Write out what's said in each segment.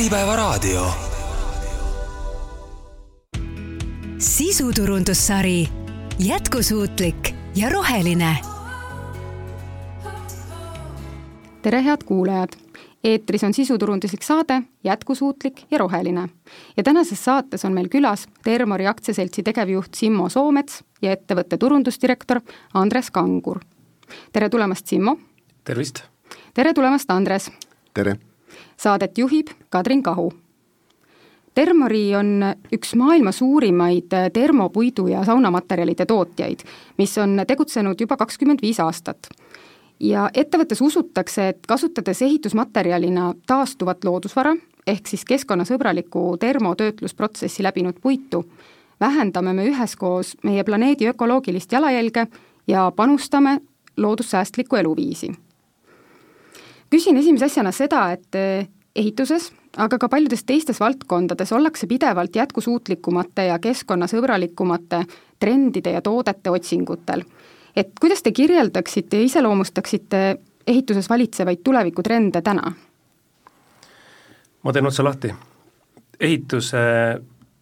Äripäevaraadio. sisuturundussari Jätkusuutlik ja roheline. tere, head kuulajad! eetris on sisuturunduslik saade Jätkusuutlik ja roheline. ja tänases saates on meil külas Termori aktsiaseltsi tegevjuht Simmo Soomets ja ettevõtte turundusdirektor Andres Kangur. tere tulemast, Simmo! tervist! tere tulemast, Andres! tere! Saadet juhib Kadrin Kahu Termori on üks maailma suurimaid termopuidu ja saunamaterjalide tootjaid, mis on tegutsenud juba kakskümmend viis aastat. ja ettevõttes usutakse, et kasutades ehitusmaterjalina taastuvat loodusvara, ehk siis keskkonnasõbralikku termotöötlusprotsessi läbinud puitu, vähendame me üheskoos meie planeedi ökoloogilist jalajälge ja panustame loodussäästlikku eluviisi. Küsin esimese asjana seda, et ehituses aga ka paljudes teistes valdkondades ollakse pidevalt jätkusuutlikumate ja keskkonnasõbralikumate trendide ja toodete otsingutel. et kuidas te kirjeldaksite ja iseloomustaksite ehituses valitsevaid tulevikutrende täna? ma teen otsa lahti. ehituse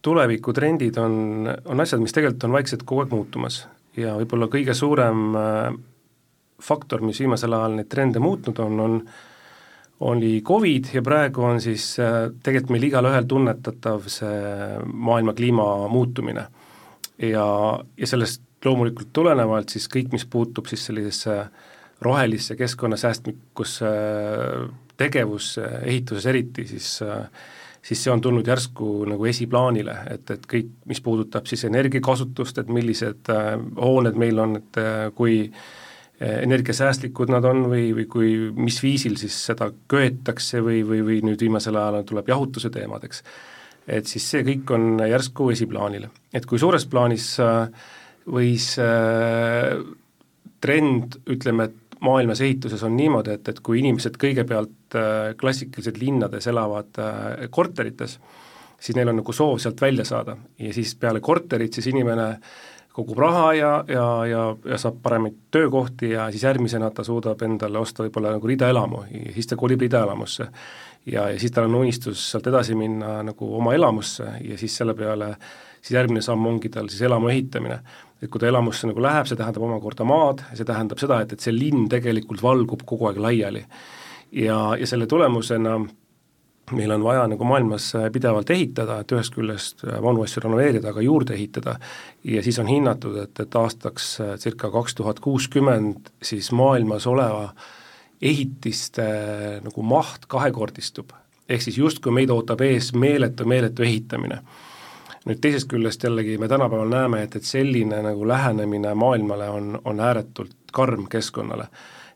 tulevikutrendid on, on asjad, mis tegelikult on vaikselt kogu aeg muutumas ja võib-olla kõige suurem äh, faktor, mis viimasel ajal neid trende muutnud on, on oli Covid ja praegu on siis äh, tegelikult meil igalühel tunnetatav see maailma kliima muutumine. ja, ja sellest loomulikult tulenevalt siis kõik, mis puutub siis sellisesse rohelisse keskkonnasäästmikusse tegevusse ehituses eriti, siis siis see on tulnud järsku nagu esiplaanile, et, et kõik, mis puudutab siis energiakasutust, et millised äh, hooned meil on, et äh, kui äh, energiasäästlikud nad on või, või kui, mis viisil siis seda köetakse või, või, või nüüd viimasel ajal tuleb jahutuse teemadeks. et siis see kõik on järsku esiplaanil. et kui suures plaanis äh, võis äh, trend, ütleme, et maailmas ehituses on niimoodi, et, et kui inimesed kõigepealt äh, klassikaliselt linnades elavad korterites, siis neil on nagu soov sealt välja saada ja siis peale korterit siis inimene äh, kogub raha ja, ja, ja, ja saab paremaid töökohti ja siis järgmisena ta suudab endale osta võib-olla nagu ridaelamu ja siis ta kolib ridaelamusse. ja, ja siis tal on unistus sealt edasi minna nagu oma elamusse ja siis selle peale siis järgmine samm ongi tal siis elamu ehitamine. et kui ta elamusse nagu läheb, see tähendab omakorda maad, see tähendab seda, et, et see linn tegelikult valgub kogu aeg laiali. ja, ja selle tulemusena meil on vaja nagu maailmas äh, pidevalt ehitada, et ühest küljest äh, vanu asju renoveerida, aga juurde ehitada, ja siis on hinnatud, et, et aastaks äh, circa kaks tuhat kuuskümmend siis maailmas oleva ehitiste nagu maht kahekordistub. ehk siis justkui meid ootab ees meeletu, meeletu ehitamine. nüüd teisest küljest jällegi me tänapäeval näeme, et, et selline nagu lähenemine maailmale on, on ääretult karm keskkonnale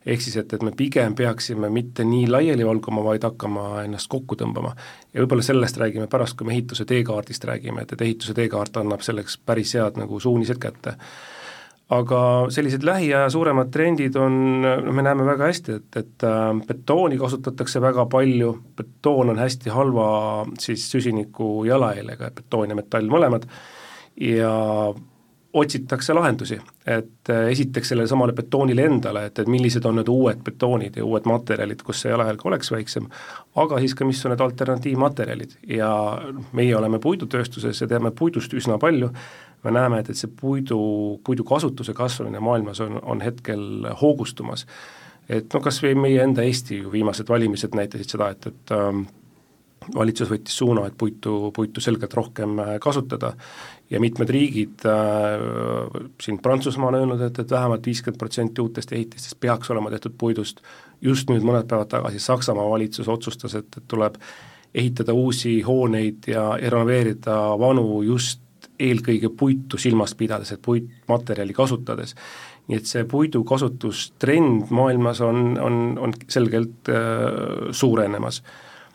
ehk siis, et, et me pigem peaksime mitte nii laiali valguma, vaid hakkama ennast kokku tõmbama. ja võib-olla sellest räägime pärast, kui me ehituse teekaardist räägime, et, et ehituse teekaart annab selleks päris head nagu suunised kätte. aga sellised lähiaja suuremad trendid on, no me näeme väga hästi, et, et äh, betooni kasutatakse väga palju, betoon on hästi halva siis süsiniku jalajäljega, betoon ja metall mõlemad, ja otsitakse lahendusi, et äh, esiteks sellele samale betoonile endale, et, et millised on need uued betoonid ja uued materjalid, kus see jalajälg oleks väiksem, aga siis ka, mis on need alternatiivmaterjalid. Ja meie oleme puidutööstuses ja teame puidust üsna palju, me näeme, et, et see puidu, puidu kasutuse kasvamine maailmas on, on hetkel hoogustumas. et no kas või meie enda Eesti ju viimased valimised näitasid seda, et, et ähm, valitsus võttis suuna, et puitu, puitu selgelt rohkem äh, kasutada. Ja mitmed riigid äh,, siin Prantsusmaa on öelnud, et, et vähemalt viiskümmend protsenti uutest ehitistest peaks olema tehtud puidust, just nüüd mõned päevad tagasi Saksamaa valitsus otsustas, et, et tuleb ehitada uusi hooneid ja, ja renoveerida vanu just eelkõige puitu silmas pidades, et puitmaterjali kasutades. nii et see puidu kasutustrend maailmas on, on, on selgelt äh, suurenemas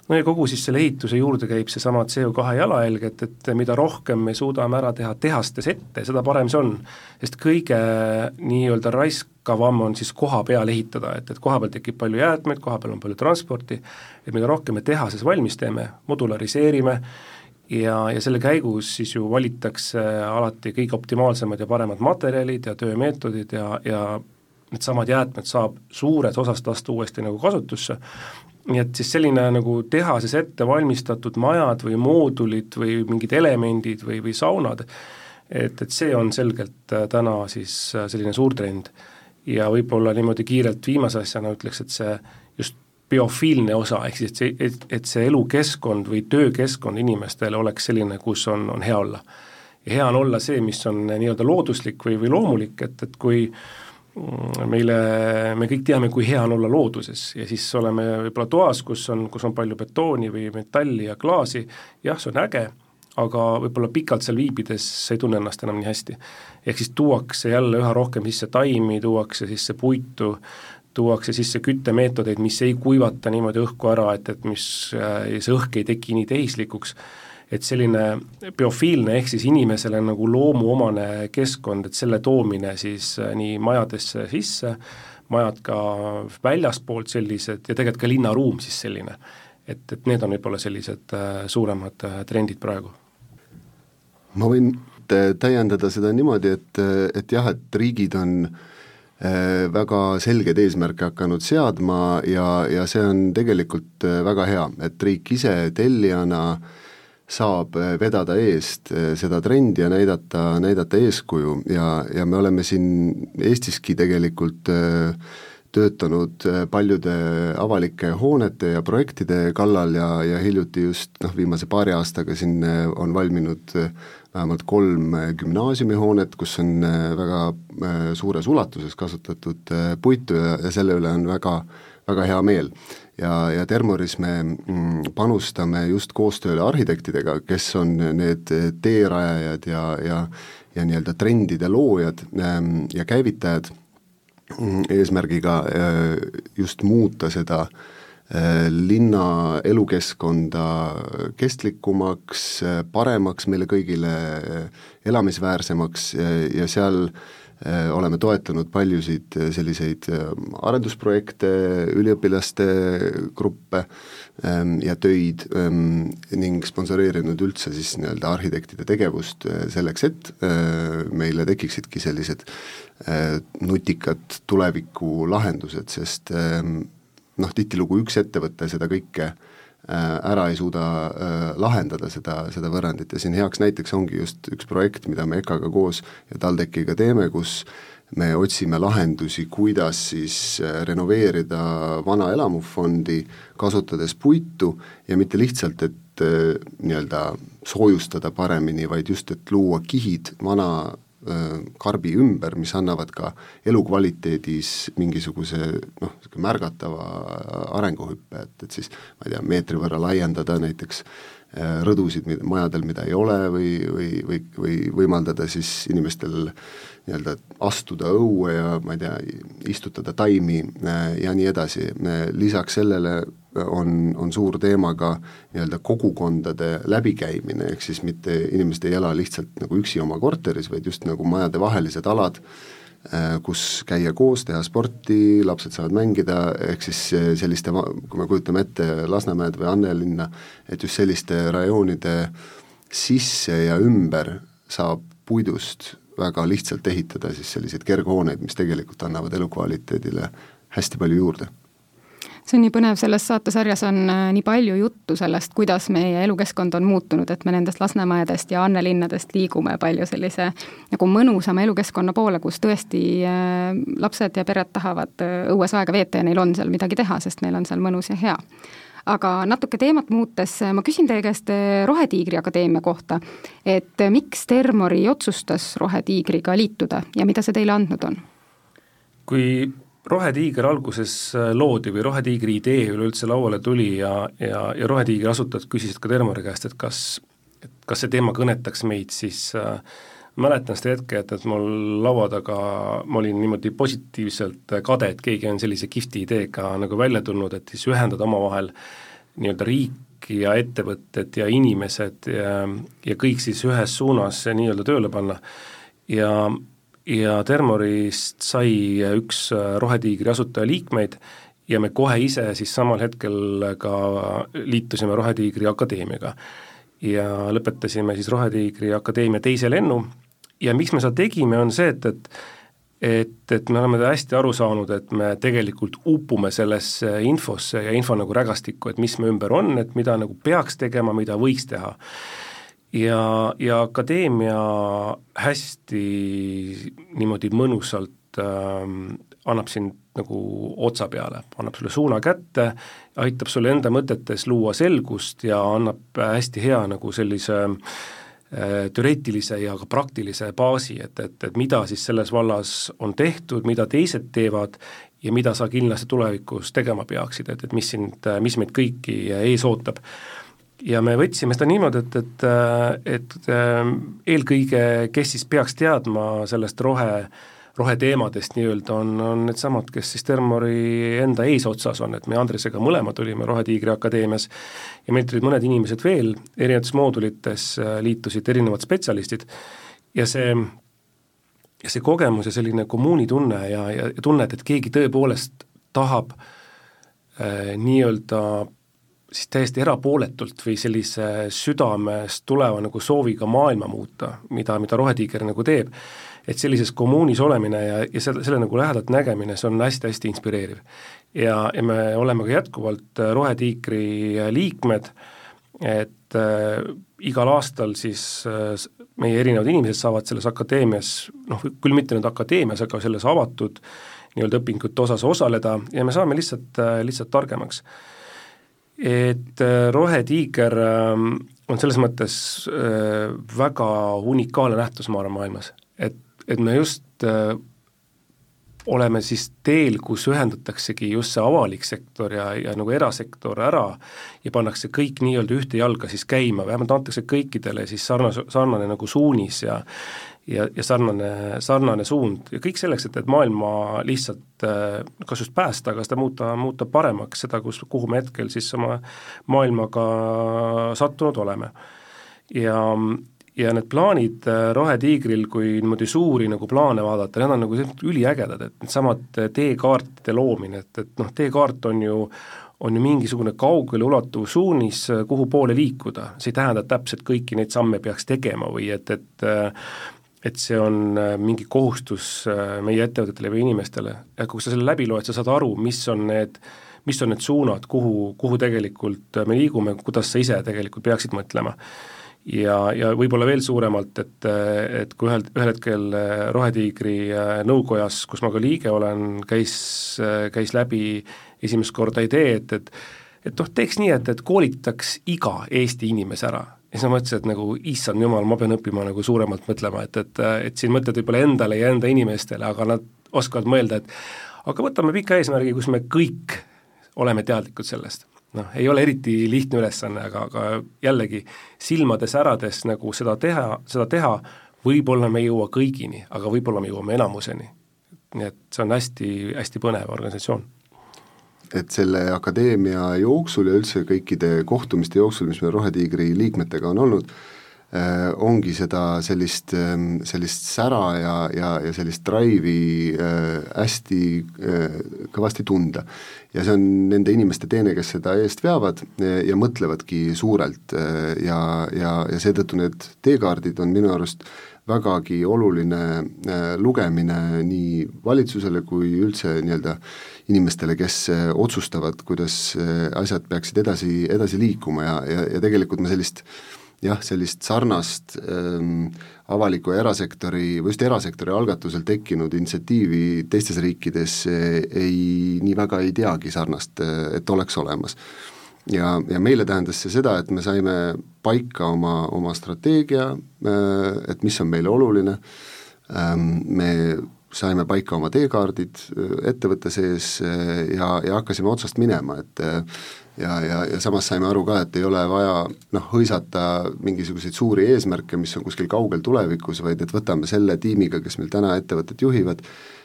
no ja kogu siis selle ehituse juurde käib seesama CO2 jalajälg, et, et mida rohkem me suudame ära teha tehastes ette, seda parem see on. sest kõige nii-öelda raiskavam on siis koha peal ehitada, et, et koha peal tekib palju jäätmeid, koha peal on palju transporti, et mida rohkem me tehases valmis teeme, modulariseerime, ja, ja selle käigus siis ju valitakse alati kõige optimaalsemad ja paremad materjalid ja töömeetodid ja, ja needsamad jäätmed saab suures osas lasta uuesti nagu kasutusse nii et siis selline nagu tehases ette valmistatud majad või moodulid või mingid elemendid või, või saunad, et, et see on selgelt äh, täna siis äh, selline suur trend. ja võib-olla niimoodi kiirelt viimase asjana ütleks, et see just biofiilne osa, ehk siis et see, et, et see elukeskkond või töökeskkond inimestele oleks selline, kus on, on hea olla. ja hea on olla see, mis on nii-öelda looduslik või, või loomulik, et, et kui äh, meile, me kõik teame, kui hea on olla looduses ja siis oleme võib-olla toas, kus on, kus on palju betooni või metalli ja klaasi, jah, see on äge, aga võib-olla pikalt seal viibides sa ei tunne ennast enam nii hästi. ehk siis tuuakse jälle üha rohkem sisse taimi, tuuakse sisse puitu, tuuakse sisse küttemeetodeid, mis ei kuivata niimoodi õhku ära, et, et mis, see õhk ei teki nii tehislikuks et selline biofiilne ehk siis inimesele nagu loomuomane keskkond, et selle toomine siis äh, nii majadesse sisse, majad ka väljaspoolt sellised ja tegelikult ka linnaruum siis selline. et, et need on võib-olla sellised äh, suuremad äh, trendid praegu. ma võin täiendada seda niimoodi, et, et jah, et riigid on väga selgeid eesmärke hakanud seadma ja, ja see on tegelikult väga hea, et riik ise tellijana äh, saab äh, vedada eest äh, seda trendi ja näidata, näidata eeskuju. Ja, ja me oleme siin Eestiski tegelikult äh, töötanud paljude avalike hoonete ja projektide kallal ja, ja hiljuti just noh, viimase paari aastaga siin on valminud vähemalt kolm gümnaasiumihoonet, kus on väga suures ulatuses kasutatud puitu ja, ja selle üle on väga, väga hea meel ja, ja Termoris me mm, panustame just koostööle arhitektidega, kes on need teerajajad ja, ja ja nii-öelda trendide loojad ähm, ja käivitajad, mm, eesmärgiga äh, just muuta seda äh, linna elukeskkonda kestlikumaks, äh, paremaks meile kõigile, elamisväärsemaks ja seal äh, oleme toetanud paljusid äh, selliseid äh, arendusprojekte, üliõpilaste gruppe ähm, ja töid ähm, ning sponsoreerinud üldse siis nii-öelda arhitektide tegevust selleks, et meile tekiksidki sellised nutikad tulevikulahendused, sest ähm, noh, tihtilugu üks ettevõte seda kõike äh, Äh, ära ei suuda äh, lahendada seda, seda võrrandit. Ja siin heaks näiteks ongi just üks projekt, mida me EKA-ga koos ja TalTechiga teeme, kus me otsime lahendusi, kuidas siis äh, renoveerida vana elamufondi, kasutades puitu ja mitte lihtsalt, et nii-öelda soojustada paremini, vaid just, et luua kihid vana Äh, karbi ümber, mis annavad ka elukvaliteedis mingisuguse noh, niisugune märgatava arenguhüppe, et, et siis ma ei tea, meetri võrra laiendada näiteks äh, rõdusid majadel, mida ei ole, või, või, või, või võimaldada siis inimestel nii-öelda astuda õue ja ma ei tea, istutada taimi äh, ja nii edasi, lisaks sellele on, on suur teema ka nii-öelda kogukondade läbikäimine, ehk siis mitte inimesed ei ela lihtsalt nagu üksi oma korteris, vaid just nagu majadevahelised alad, äh, kus käia koos, teha sporti, lapsed saavad mängida, ehk siis selliste, kui me kujutame ette Lasnamäed või Annelinna, et just selliste rajoonide sisse ja ümber saab puidust väga lihtsalt ehitada siis selliseid kerghooneid, mis tegelikult annavad elukvaliteedile hästi palju juurde see on nii põnev, selles saatesarjas on äh, nii palju juttu sellest, kuidas meie elukeskkond on muutunud, et me nendest Lasnamäedest ja Annelinnadest liigume palju sellise nagu mõnusama elukeskkonna poole, kus tõesti äh, lapsed ja pered tahavad äh, õues aega veeta ja neil on seal midagi teha, sest meil on seal mõnus ja hea aga natuke teemat muutes, ma küsin teie käest Rohetiigri Akadeemia kohta, et miks Termori otsustas Rohetiigriga liituda ja mida see teile andnud on? kui rohetiiger alguses äh, loodi või Rohetiigri idee üleüldse lauale tuli ja, ja, ja Rohetiigri asutajad küsisid ka Termori käest, et kas, et kas see teema kõnetaks meid, siis äh, mäletan seda hetke, et, et mul laua taga, ma olin niimoodi positiivselt kade, et keegi on sellise kihvti ideega nagu välja tulnud, et siis ühendada omavahel nii-öelda riik ja ettevõtted ja inimesed ja, ja kõik siis ühes suunas nii-öelda tööle panna. ja ja Termorist sai üks äh, Rohetiigri asutajaliikmeid ja me kohe ise siis samal hetkel ka liitusime Rohetiigri Akadeemiaga. ja lõpetasime siis Rohetiigri Akadeemia teise lennu ja miks me seda tegime, on see, et, et et, et me oleme hästi aru saanud, et me tegelikult upume sellesse infosse ja info nagu rägastikku, et mis me ümber on, et mida nagu peaks tegema, mida võiks teha. Ja, ja akadeemia hästi niimoodi mõnusalt äh, annab sind nagu otsa peale, annab sulle suuna kätte, aitab sulle enda mõtetes luua selgust ja annab hästi hea nagu sellise Äh, teoreetilise ja ka praktilise baasi, et, et, et mida siis selles vallas on tehtud, mida teised teevad ja mida sa kindlasti tulevikus tegema peaksid, et, et mis sind, mis meid kõiki ees ootab. Ja me võtsime seda niimoodi, et, et, et äh, eelkõige, kes siis peaks teadma sellest rohe, roheteemadest nii-öelda, on, on needsamad, kes siis Thermori enda eesotsas on, et me Andresega mõlemad olime Rohetiigri Akadeemias ja meilt olid mõned inimesed veel, erinevates moodulites äh, liitusid erinevad spetsialistid ja see, ja see kogemus ja selline kommuunitunne ja, ja, ja tunne, et, et keegi tõepoolest tahab äh, nii-öelda siis täiesti erapooletult või sellise südamest tuleva nagu sooviga maailma muuta, mida, mida Rohetiiger nagu teeb et sellises kommuunis olemine ja, ja selle, selle nagu lähedalt nägemine, see on hästi-hästi inspireeriv. ja, ja me oleme ka jätkuvalt Rohetiikri äh, liikmed, et äh, igal aastal siis äh, meie erinevad inimesed saavad selles akadeemias, noh, küll mitte nüüd akadeemias, aga selles avatud nii-öelda õpingute osas osaleda ja me saame lihtsalt äh,, lihtsalt targemaks. Et äh, Rohetiiger äh, on selles mõttes äh, väga unikaalne nähtus, ma arvan, maailmas. et et me just äh, oleme siis teel, kus ühendataksegi just see avalik sektor ja, ja nagu erasektor ära ja pannakse kõik nii-öelda ühte jalga siis käima, vähemalt antakse kõikidele siis sarnase, sarnane nagu suunis ja ja, ja sarnane, sarnane suund ja kõik selleks, et, et maailma lihtsalt äh, kas just päästa, aga seda muuta, muuta paremaks, seda, kus, kuhu me hetkel siis oma maailmaga sattunud oleme. ja ja need plaanid äh, Rohetiigril, kui niimoodi suuri nagu plaane vaadata, need on nagu üliägedad, et needsamad äh, teekaartide loomine, et, et noh, teekaart on ju on ju mingisugune kaugeleulatuv suunis, äh, kuhu poole liikuda, see ei tähenda, et täpselt kõiki neid samme peaks tegema või et, et et see on mingi kohustus meie ettevõtetele või inimestele, et kui sa selle läbi loed, sa saad aru, mis on need mis on need suunad, kuhu, kuhu tegelikult me liigume, kuidas sa ise tegelikult peaksid mõtlema ja, ja võib-olla veel suuremalt, et, et kui ühel, ühel hetkel äh, Rohetiigri äh, nõukojas, kus ma ka liige olen, käis, äh, käis läbi esimest korda idee, et, et et noh, teeks nii, et, et koolitaks iga Eesti inimese ära. Ja siis ma mõtlesin, et nagu issand jumal, ma pean õppima nagu suuremalt mõtlema, et, et, et siin mõtled võib-olla endale ja enda inimestele, aga nad oskavad mõelda, et aga võtame pika eesmärgi, kus me kõik oleme teadlikud sellest noh, ei ole eriti lihtne ülesanne, aga, aga jällegi silmade särades nagu seda teha, seda teha, võib-olla me ei jõua kõigini, aga võib-olla me jõuame enamuseni. nii et see on hästi, hästi põnev organisatsioon. Et selle akadeemia jooksul ja üldse kõikide kohtumiste jooksul, mis meil Rohetiigri liikmetega on olnud, ongi seda sellist, ähm, sellist sära ja, ja, ja sellist drive'i äh, hästi äh, kõvasti tunda. ja see on nende inimeste teene, kes seda eest veavad ja mõtlevadki suurelt ja, ja, ja seetõttu need teekaardid on minu arust vägagi oluline lugemine nii valitsusele kui üldse nii-öelda inimestele, kes otsustavad, kuidas asjad peaksid edasi, edasi liikuma ja, ja, ja tegelikult me sellist äh, jah, sellist sarnast ähm, avaliku ja erasektori või just erasektori algatusel tekkinud initsiatiivi teistes riikides äh, ei, nii väga ei teagi sarnast, äh, et oleks olemas. ja, ja meile tähendas see seda, et me saime paika oma, oma strateegia äh,, et mis on meile oluline ähm,, me saime paika oma teekaardid ettevõtte sees ja, ja hakkasime otsast minema, et ja, ja, ja samas saime aru ka, et ei ole vaja noh, hõisata mingisuguseid suuri eesmärke, mis on kuskil kaugel tulevikus, vaid et võtame selle tiimiga, kes meil täna ettevõtet juhivad,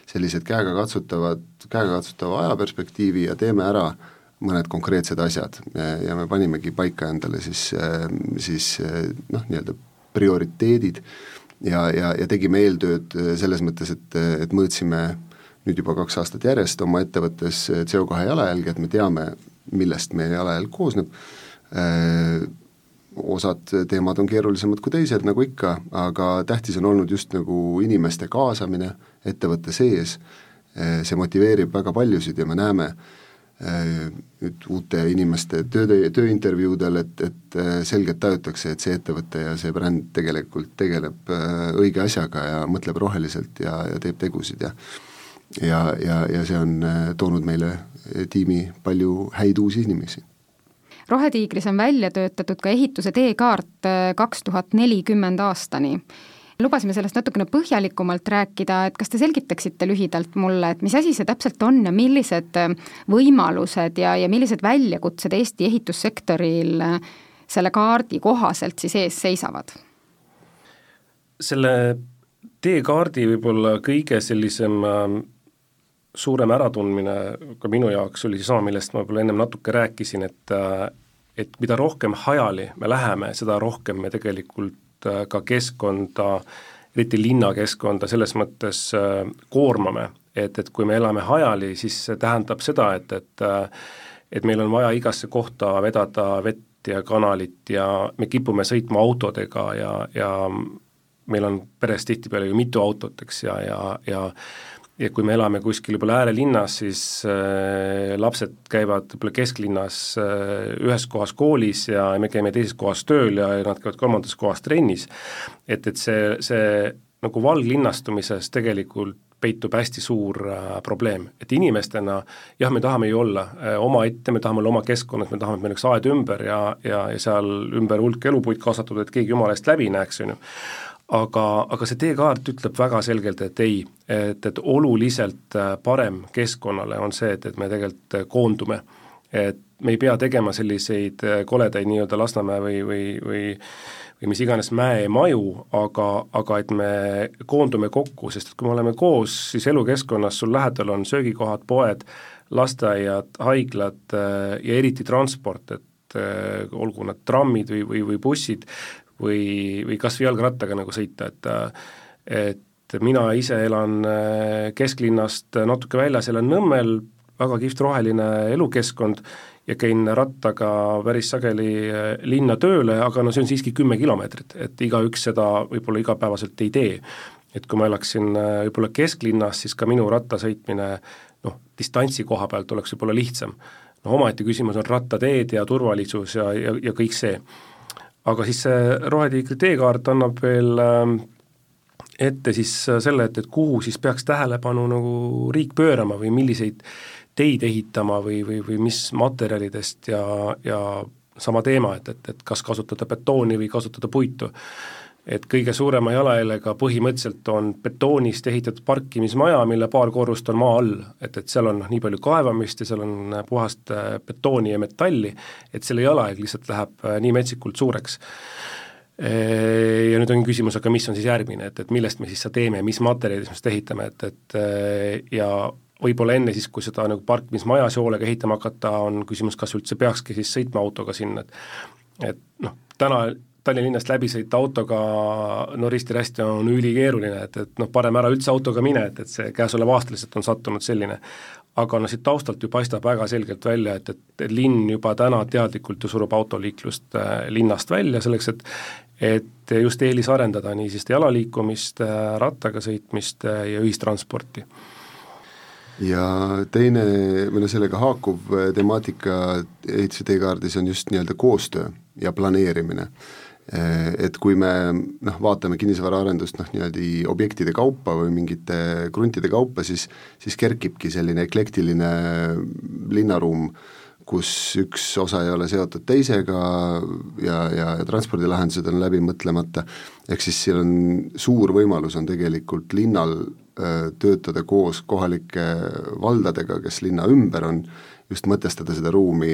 sellised käegakatsutavad, käegakatsutava ajaperspektiivi ja teeme ära mõned konkreetsed asjad. Ja me panimegi paika endale siis, siis noh, nii-öelda prioriteedid ja, ja, ja tegime eeltööd selles mõttes, et, et mõõtsime nüüd juba kaks aastat järjest oma ettevõttes CO2 jalajälge, et me teame, millest meie jalajälg koosneb, äh, osad teemad on keerulisemad kui teised, nagu ikka, aga tähtis on olnud just nagu inimeste kaasamine, ettevõtte sees, see motiveerib väga paljusid ja me näeme nüüd uute inimeste töö, tööintervjuudel, et, et selgelt tajutakse, et see ettevõte ja see bränd tegelikult tegeleb õige asjaga ja mõtleb roheliselt ja, ja teeb tegusid ja ja, ja, ja see on toonud meile tiimi palju häid uusi inimesi rohetiigris on välja töötatud ka ehituse teekaart äh, kaks tuhat nelikümmend aastani. lubasime sellest natukene põhjalikumalt rääkida, et kas te selgitaksite lühidalt mulle, et mis asi see täpselt on ja millised äh, võimalused ja, ja millised väljakutsed Eesti ehitussektoril äh, selle kaardi kohaselt siis ees seisavad? selle teekaardi võib-olla kõige sellisem suurem äratundmine ka minu jaoks oli seesama, millest ma võib-olla ennem natuke rääkisin, et et mida rohkem hajali me läheme, seda rohkem me tegelikult äh, ka keskkonda, eriti linnakeskkonda selles mõttes äh, koormame, et, et kui me elame hajali, siis see tähendab seda, et, et äh, et meil on vaja igasse kohta vedada vett ja kanalit ja me kipume sõitma autodega ja, ja meil on peres tihtipeale ju mitu autot, eks, ja, ja, ja ja kui me elame kuskil võib-olla äärelinnas, siis äh, lapsed käivad võib-olla kesklinnas äh, ühes kohas koolis ja me käime teises kohas tööl ja, ja nad käivad kolmandas kohas trennis. et, et see, see nagu valglinnastumises tegelikult peitub hästi suur äh, probleem, et inimestena jah, me tahame ju olla äh, omaette, me tahame olla oma keskkonnas, me tahame, et meil oleks aed ümber ja, ja, ja seal ümber hulk elupuid kasvatatud, et keegi jumala eest läbi näeks, on ju aga, aga see teekaart ütleb väga selgelt, et ei, et, et oluliselt äh, parem keskkonnale on see, et, et me tegelikult äh, koondume. et me ei pea tegema selliseid äh, koledaid nii-öelda Lasnamäe või, või, või või mis iganes mäemaju, aga, aga et me koondume kokku, sest et kui me oleme koos, siis elukeskkonnas sul lähedal on söögikohad, poed, lasteaiad, haiglad ja eriti transport, et olgu nad trammid või, või, või bussid, või, või kas või jalgrattaga nagu sõita, et et mina ise elan äh, kesklinnast natuke väljas, elan Nõmmel, väga kihvt roheline elukeskkond ja käin rattaga päris sageli äh, linna tööle, aga no see on siiski kümme kilomeetrit, et igaüks seda võib-olla igapäevaselt ei tee. et kui ma elaksin äh, võib-olla kesklinnas, siis ka minu rattasõitmine noh, distantsi koha pealt oleks võib-olla lihtsam. noh, omaette küsimus on rattateed ja turvalisus ja, ja, ja kõik see aga siis see Rohetiigri teekaart annab veel ähm, ette siis selle, et, et kuhu siis peaks tähelepanu nagu riik pöörama või milliseid teid ehitama või, või, või mis materjalidest ja, ja sama teema, et, et, et kas kasutada betooni või kasutada puitu et kõige suurema jalajäljega põhimõtteliselt on betoonist ehitatud parkimismaja, mille paar korrust on maa all, et, et seal on noh, nii palju kaevamist ja seal on puhast äh, betooni ja metalli, et selle jalajälg lihtsalt läheb äh, nii metsikult suureks. Äh, ja nüüd on küsimus, aga mis on siis järgmine, et, et millest me siis seda teeme mis materjalidest me seda ehitame, et, et ja võib-olla enne siis, kui seda nagu parkimismaja soolega ehitama hakata, on küsimus, kas üldse peakski siis sõitma autoga sinna, et et noh, täna Tallinna linnast läbi sõita autoga no risti-rästi on ülikeeruline, et, et noh, parem ära üldse autoga mine, et, et see käesolev aasta lihtsalt on sattunud selline. aga noh, siit taustalt ju paistab väga selgelt välja, et, et linn juba täna teadlikult ju surub autoliiklust äh, linnast välja selleks, et et just eelisarendada nii siis jalaliikumist, äh, rattaga sõitmist äh, ja ühistransporti ja teine, või noh, sellega haakuv temaatika ehituse teekaardis on just nii-öelda koostöö ja planeerimine et kui me noh, vaatame kinnisvaraarendust noh, niimoodi objektide kaupa või mingite kruntide kaupa, siis siis kerkibki selline eklektiline linnaruum, kus üks osa ei ole seotud teisega ja, ja, ja transpordilahendused on läbi mõtlemata, ehk siis siin on suur võimalus on tegelikult linnal öö, töötada koos kohalike valdadega, kes linna ümber on, just mõtestada seda ruumi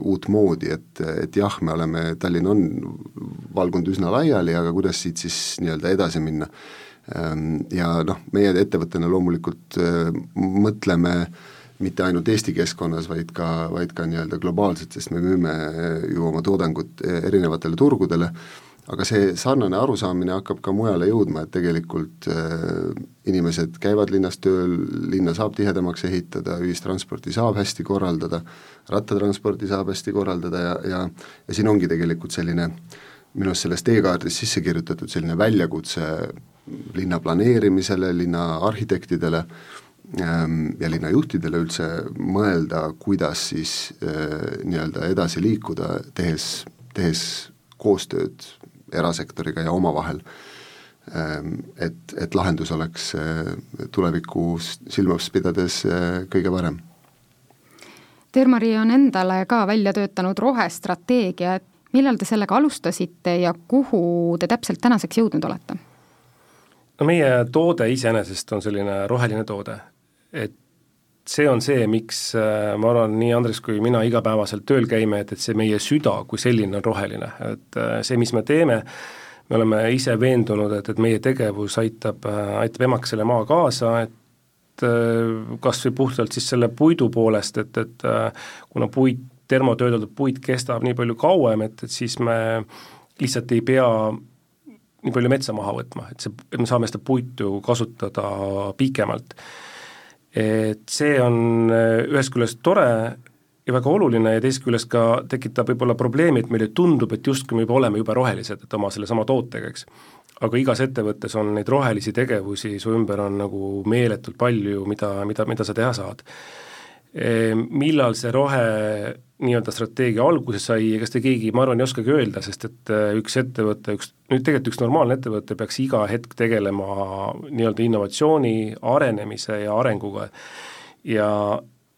uutmoodi, et, et jah, me oleme, Tallinn on valgunud üsna laiali, aga kuidas siit siis nii-öelda edasi minna. Ehm, ja noh, meie ettevõttena loomulikult mõtleme mitte ainult Eesti keskkonnas, vaid ka, vaid ka nii-öelda globaalselt, sest me müüme ju oma toodangut erinevatele turgudele aga see sarnane arusaamine hakkab ka mujale jõudma, et tegelikult äh, inimesed käivad linnas tööl, linna saab tihedamaks ehitada, ühistransporti saab hästi korraldada, rattatransporti saab hästi korraldada ja, ja ja siin ongi tegelikult selline minu arust selles teekaardis sisse kirjutatud selline väljakutse linna planeerimisele, linna arhitektidele ähm, ja linnajuhtidele üldse mõelda, kuidas siis äh, nii-öelda edasi liikuda, tehes, tehes koostööd erasektoriga ja omavahel. Ähm, et, et lahendus oleks äh, tulevikku silmas pidades kõige parem Termari on endale ka välja töötanud rohestrateegia, et millal te sellega alustasite ja kuhu te täpselt tänaseks jõudnud olete? no meie toode iseenesest on selline roheline toode, et see on see, miks äh, ma arvan, nii Andres kui mina igapäevaselt tööl käime, et, et see meie süda kui selline on roheline, et äh, see, mis me teeme, me oleme ise veendunud, et, et meie tegevus aitab, äh, aitab emakesele maa kaasa, et kas või puhtalt siis selle puidu poolest, et, et kuna puit termotöödeldud puit kestab nii palju kauem, et, et siis me lihtsalt ei pea nii palju metsa maha võtma, et see, et me saame seda puitu kasutada pikemalt. Et see on äh, ühest küljest tore ja väga oluline ja teisest küljest ka tekitab võib-olla probleemi, et meile tundub, et justkui me juba oleme jube rohelised, et oma sellesama tootega, eks. aga igas ettevõttes on neid rohelisi tegevusi su ümber on nagu meeletult palju, mida, mida, mida sa teha saad millal see rohe nii-öelda strateegia alguse sai, ega seda keegi, ma arvan, ei oskagi öelda, sest et äh, üks ettevõte, üks, nüüd tegelikult üks normaalne ettevõte peaks iga hetk tegelema nii-öelda innovatsiooni, arenemise ja arenguga. ja,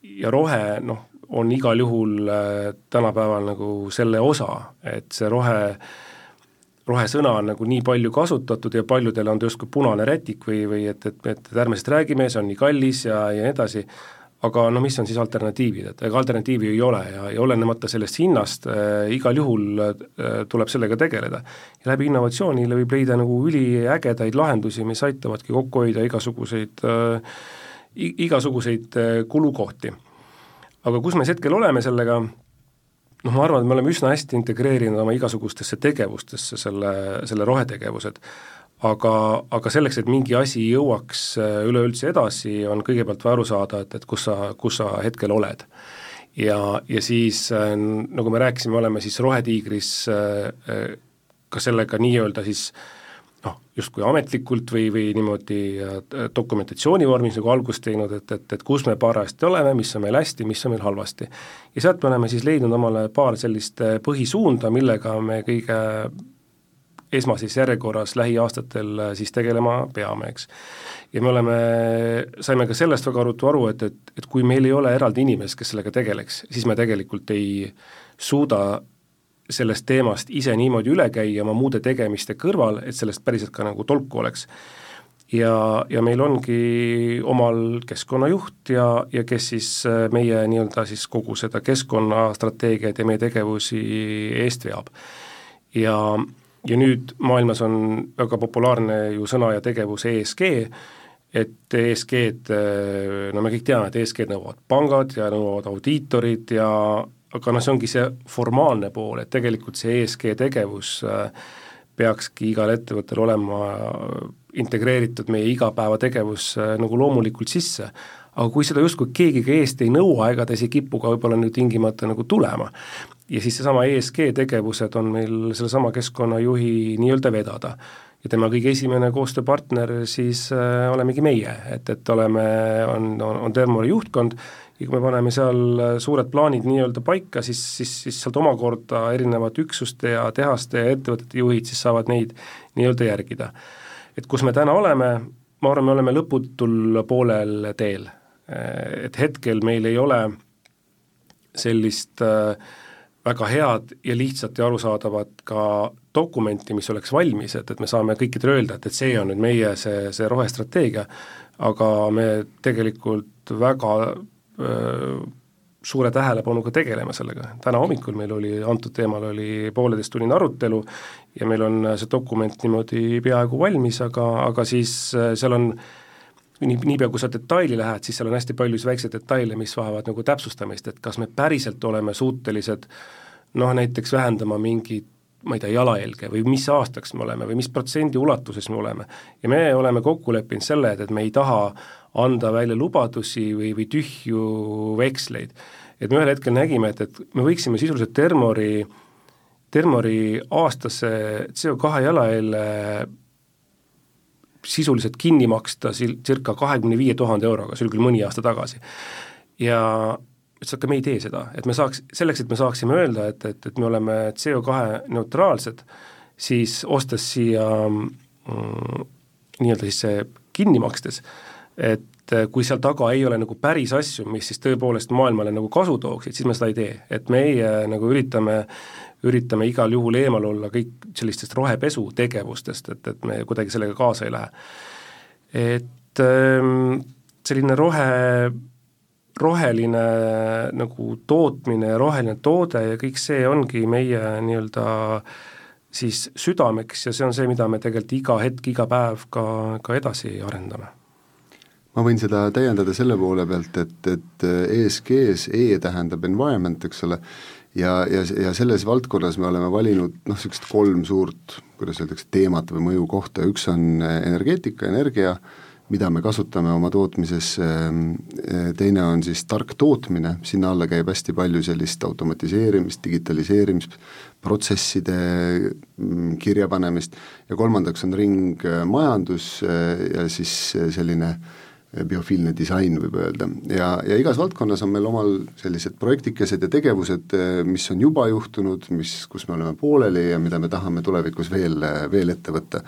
ja rohe noh, on igal juhul äh, tänapäeval nagu selle osa, et see rohe rohesõna on nagu nii palju kasutatud ja paljudele on ta justkui punane rätik või, või et, et, et ärme sellest räägime, see on nii kallis ja, ja nii edasi, aga no mis on siis alternatiivid, et ega alternatiivi ei ole ja, ja olenemata sellest hinnast äh, igal juhul äh, tuleb sellega tegeleda. ja läbi innovatsioonile võib leida nagu üliägedaid lahendusi, mis aitavadki kokku hoida igasuguseid äh,, igasuguseid äh, kulukohti. aga kus me siis hetkel oleme sellega, noh, ma arvan, et me oleme üsna hästi integreerinud oma igasugustesse tegevustesse selle, selle rohetegevused aga, aga selleks, et mingi asi jõuaks äh, üleüldse edasi, on kõigepealt vaja aru saada, et, et kus sa, kus sa hetkel oled. ja, ja siis äh, nagu me rääkisime, oleme siis Rohetiigris äh, ka sellega nii-öelda siis noh, justkui ametlikult või, või niimoodi dokumentatsiooni vormis nagu algust teinud, et, et, et kus me parajasti oleme, mis on meil hästi, mis on meil halvasti. ja sealt me oleme siis leidnud omale paar sellist põhisuunda, millega me kõige esmases järjekorras lähiaastatel äh, siis tegelema peame, eks. ja me oleme, saime ka sellest väga ruttu aru, et, et, et kui meil ei ole eraldi inimest, kes sellega tegeleks, siis me tegelikult ei suuda sellest teemast ise niimoodi üle käia oma muude tegemiste kõrval, et sellest päriselt ka nagu tolku oleks. ja, ja meil ongi omal keskkonnajuht ja, ja kes siis äh, meie nii-öelda siis kogu seda keskkonnastrateegiat ja meie tegevusi eest veab. ja, ja nüüd maailmas on väga populaarne ju sõna ja tegevus ESG, et ESG-d, no me kõik teame, et ESG-d nõuavad pangad ja nõuavad audiitorid ja aga noh, see ongi see formaalne pool, et tegelikult see ESG tegevus äh, peakski igal ettevõttel olema integreeritud meie igapäevategevus äh, nagu loomulikult sisse. aga kui seda justkui keegi ka eest ei nõua, ega ta ei kipu ka võib-olla nüüd tingimata nagu tulema ja siis seesama ESG tegevused on meil sellesama keskkonnajuhi nii-öelda vedada. ja tema kõige esimene koostööpartner siis äh, olemegi meie, et, et oleme, on, on, on Thermori juhtkond ja kui me paneme seal äh, suured plaanid nii-öelda paika, siis, siis, siis sealt omakorda erinevate üksuste ja tehaste ja ettevõtete juhid siis saavad neid nii-öelda järgida. et kus me täna oleme, ma arvan, me oleme lõputul poolel teel. Äh, et hetkel meil ei ole sellist äh, väga head ja lihtsat ja arusaadavat ka dokumenti, mis oleks valmis, et, et me saame kõikidele öelda, et, et see on nüüd meie see, see rohestrateegia, aga me tegelikult väga öö, suure tähelepanuga tegeleme sellega, täna hommikul meil oli, antud teemal oli pooleteisttunnine arutelu ja meil on see dokument niimoodi peaaegu valmis, aga, aga siis seal on äh, nii, niipea kui sa detaili lähed, siis seal on hästi palju väikseid detaile, mis vajavad nagu täpsustamist, et kas me päriselt oleme suutelised noh, näiteks vähendama mingit ma ei tea, jalajälge või mis aastaks me oleme või mis protsendi ulatuses me oleme. ja me oleme kokku leppinud selle, et, et me ei taha anda välja lubadusi või, või tühju veksleid. et me ühel hetkel nägime, et, et me võiksime sisuliselt Termori, Termori aastase CO2 jalajälje sisuliselt kinni maksta circa kahekümne viie tuhande euroga, see oli küll mõni aasta tagasi. ja ütles, aga me ei tee seda, et me saaks, selleks, et me saaksime öelda, et, et, et me oleme CO2 neutraalsed, siis ostes siia mm, nii-öelda siis see kinni makstes, et kui seal taga ei ole nagu päris asju, mis siis tõepoolest maailmale nagu kasu tooksid, siis me seda ei tee, et meie nagu üritame üritame igal juhul eemal olla kõik sellistest rohepesu tegevustest, et, et me kuidagi sellega kaasa ei lähe. et ähm, selline rohe, roheline nagu tootmine ja roheline toode ja kõik see ongi meie nii-öelda siis südameks ja see on see, mida me tegelikult iga hetk, iga päev ka, ka edasi arendame ma võin seda täiendada selle poole pealt, et, et ESG-s E tähendab environment, eks ole, ja, ja, ja selles valdkonnas me oleme valinud noh, niisugust kolm suurt, kuidas öeldakse, teemat või mõjukohta, üks on energeetika, energia, mida me kasutame oma tootmises, teine on siis tark tootmine, sinna alla käib hästi palju sellist automatiseerimist, digitaliseerimist, protsesside mm, kirjapanemist. Ja kolmandaks on ringmajandus ja siis selline äh, biofiilne disain, võib öelda, ja, ja igas valdkonnas on meil omal sellised projektikesed ja tegevused, mis on juba juhtunud, mis, kus me oleme pooleli ja mida me tahame tulevikus veel, veel ette võtta.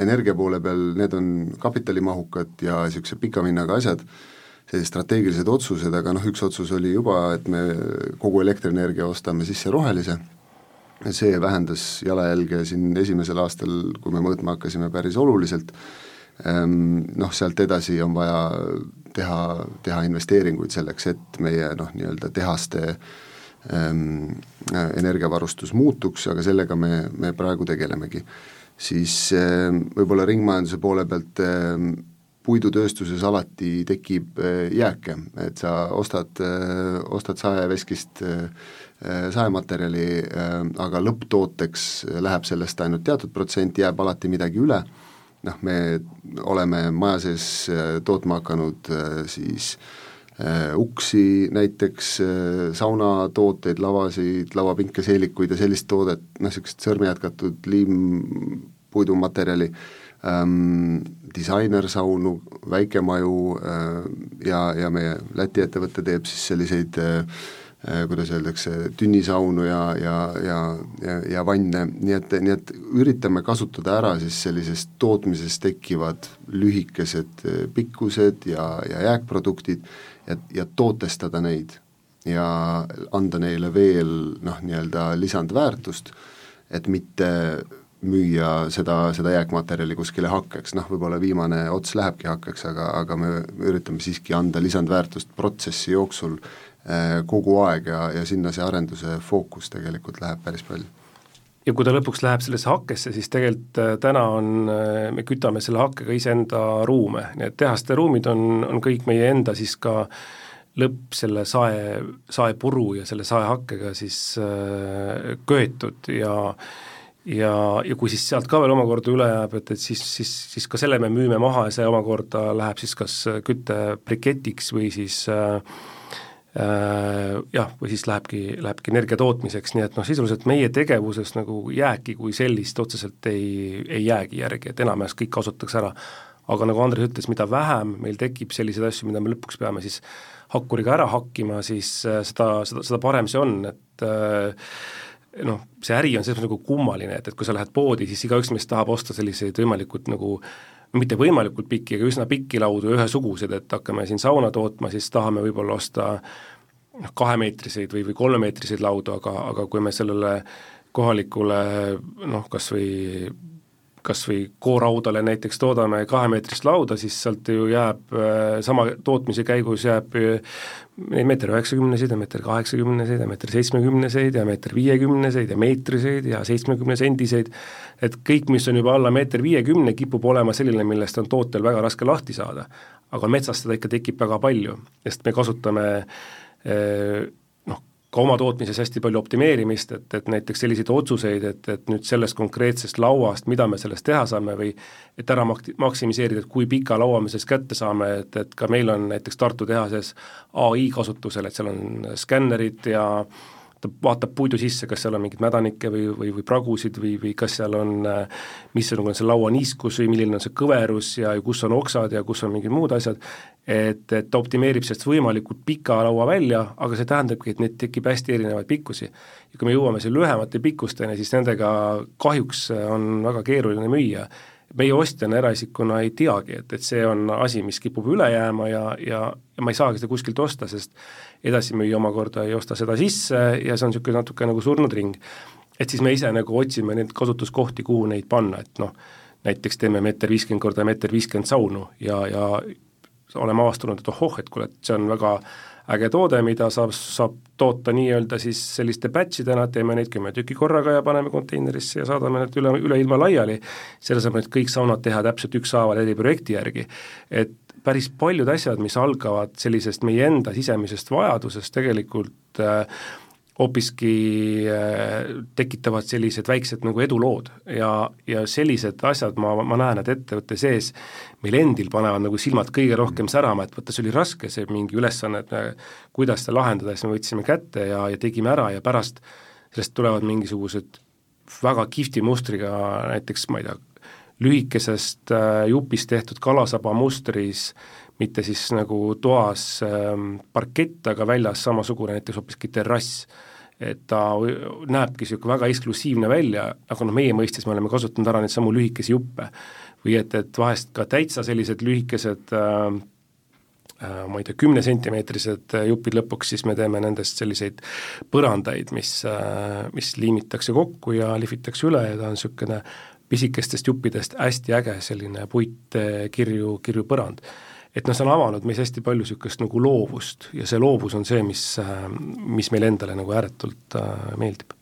Energia poole peal, need on kapitalimahukad ja niisuguse pika vinnaga asjad, sellised strateegilised otsused, aga noh, üks otsus oli juba, et me kogu elektrienergia ostame sisse rohelise, see vähendas jalajälge siin esimesel aastal, kui me mõõtma hakkasime, päris oluliselt noh, sealt edasi on vaja teha, teha investeeringuid selleks, et meie noh, nii-öelda tehaste ähm, energiavarustus muutuks, aga sellega me, me praegu tegelemegi. siis ähm, võib-olla ringmajanduse poole pealt ähm, puidutööstuses alati tekib äh, jääke, et sa ostad äh,, ostad saeveskist äh, saematerjali äh,, aga lõpptooteks läheb sellest ainult teatud protsent, jääb alati midagi üle noh, me oleme maja sees äh, tootma hakanud äh, siis äh, uksi näiteks, saunatooteid, lavasid, lavapinke, seelikuid ja sellist toodet, noh niisugust sõrmejätkatud liimpuidumaterjali ähm,, disainersaunu, väikemaju äh, ja, ja meie Läti ettevõte teeb siis selliseid Äh, kuidas öeldakse, tünnisaunu ja, ja, ja, ja, ja vanne, nii et, nii et üritame kasutada ära siis sellisest tootmisest tekkivad lühikesed äh, pikkused ja, ja jääkproduktid ja, ja tootestada neid ja anda neile veel noh, nii-öelda lisandväärtust, et mitte müüa seda, seda jääkmaterjali kuskile hakkeks, noh võib-olla viimane ots lähebki hakkeks, aga, aga me üritame siiski anda lisandväärtust protsessi jooksul Äh, kogu aeg ja, ja sinna see arenduse fookus tegelikult läheb päris palju. ja kui ta lõpuks läheb sellesse hakkesse, siis tegelikult äh, täna on, äh, me kütame selle hakkega iseenda ruume, nii et tehaste ruumid on, on kõik meie enda siis ka lõpp selle sae, saepuru ja selle saehakkega siis äh, köetud ja ja, ja kui siis sealt ka veel omakorda üle jääb, et, et siis, siis, siis ka selle me müüme maha ja see omakorda läheb siis kas küttebriketiks või siis äh, Äh, jah, või siis lähebki, lähebki energia tootmiseks, nii et noh, sisuliselt meie tegevuses nagu jääki kui sellist otseselt ei, ei jäägi järgi, et enamjaolt kõik kasutatakse ära. aga nagu Andres ütles, mida vähem meil tekib selliseid asju, mida me lõpuks peame siis hakkuriga ära hakkima, siis äh, seda, seda, seda parem see on, et äh, noh, see äri on selles mõttes nagu kummaline, et, et kui sa lähed poodi, siis igaüks meist tahab osta selliseid võimalikult nagu mitte võimalikult pikki, aga üsna pikki laudu, ühesuguseid, et hakkame siin sauna tootma, siis tahame võib-olla osta noh, kahemeetriseid või, või kolmemeetriseid laudu, aga, aga kui me sellele kohalikule noh, kas või kas või kooraudale näiteks toodame kahemeetrist lauda, siis sealt ju jääb sama tootmise käigus jääb neid meeter üheksakümneseid ja meeter kaheksakümneseid ja meeter seitsmekümneseid ja meeter viiekümneseid ja meetriseid ja seitsmekümne sendiseid, et kõik, mis on juba alla meeter viiekümne, kipub olema selline, millest on tootel väga raske lahti saada. aga metsas seda ikka tekib väga palju, sest me kasutame noh, ka oma tootmises hästi palju optimeerimist, et, et näiteks selliseid otsuseid, et, et nüüd sellest konkreetsest lauast, mida me sellest teha saame või et ära mak-, maksimiseerida, et kui pika laua me sellest kätte saame, et, et ka meil on näiteks Tartu tehases ai kasutusel, et seal on skännerid ja ta vaatab puidu sisse, kas seal on mingeid mädanikke või, või, või pragusid või, või kas seal on, missugune on see laua niiskus või milline on see kõverus ja, ja kus on oksad ja kus on mingid muud asjad, et, et ta optimeerib sellest võimalikult pika laua välja, aga see tähendabki, et neid tekib hästi erinevaid pikkusi. ja kui me jõuame siin lühemate pikkusteni, siis nendega kahjuks on väga keeruline müüa meie ostjana, eraisikuna ei teagi, et, et see on asi, mis kipub üle jääma ja, ja, ja ma ei saagi seda kuskilt osta, sest edasimüüja omakorda ei osta seda sisse ja see on niisugune natuke nagu surnud ring. et siis me ise nagu otsime neid kasutuskohti, kuhu neid panna, et noh, näiteks teeme meeter viiskümmend korda meeter viiskümmend saunu ja, ja oleme avastanud, et ohoh, et kuule, et see on väga äge toode, mida saab, saab toota nii-öelda siis selliste batch idena, teeme neid kümme tükki korraga ja paneme konteinerisse ja saadame need üle, üle ilma laiali, selle asemel, et kõik saunad teha täpselt ükshaaval eriprojekti järgi. et päris paljud asjad, mis algavad sellisest meie enda sisemisest vajadusest, tegelikult äh, hoopiski äh, tekitavad sellised väiksed nagu edulood ja, ja sellised asjad ma, ma näen, et ettevõtte sees meil endil panevad nagu silmad kõige rohkem särama, et vaata, see oli raske, see mingi ülesanne, et me, kuidas seda lahendada, siis me võtsime kätte ja, ja tegime ära ja pärast sellest tulevad mingisugused väga kihvti mustriga näiteks, ma ei tea, lühikesest äh, jupist tehtud kalasaba mustris mitte siis nagu toas ähm, parkett, aga väljas samasugune näiteks hoopiski terrass et ta näebki niisugune väga eksklusiivne välja, aga noh, meie mõistes me oleme kasutanud ära neid samu lühikesi juppe. või et, et vahest ka täitsa sellised lühikesed äh, äh, ma ei tea, kümnesentimeetrised jupid lõpuks, siis me teeme nendest selliseid põrandaid, mis äh,, mis liimitakse kokku ja lihvitakse üle ja ta on niisugune pisikestest juppidest hästi äge selline puitkirju, kirju põrand et noh, see on avanud meis hästi palju niisugust nagu loovust ja see loovus on see, mis, mis meile endale nagu ääretult äh, meeldib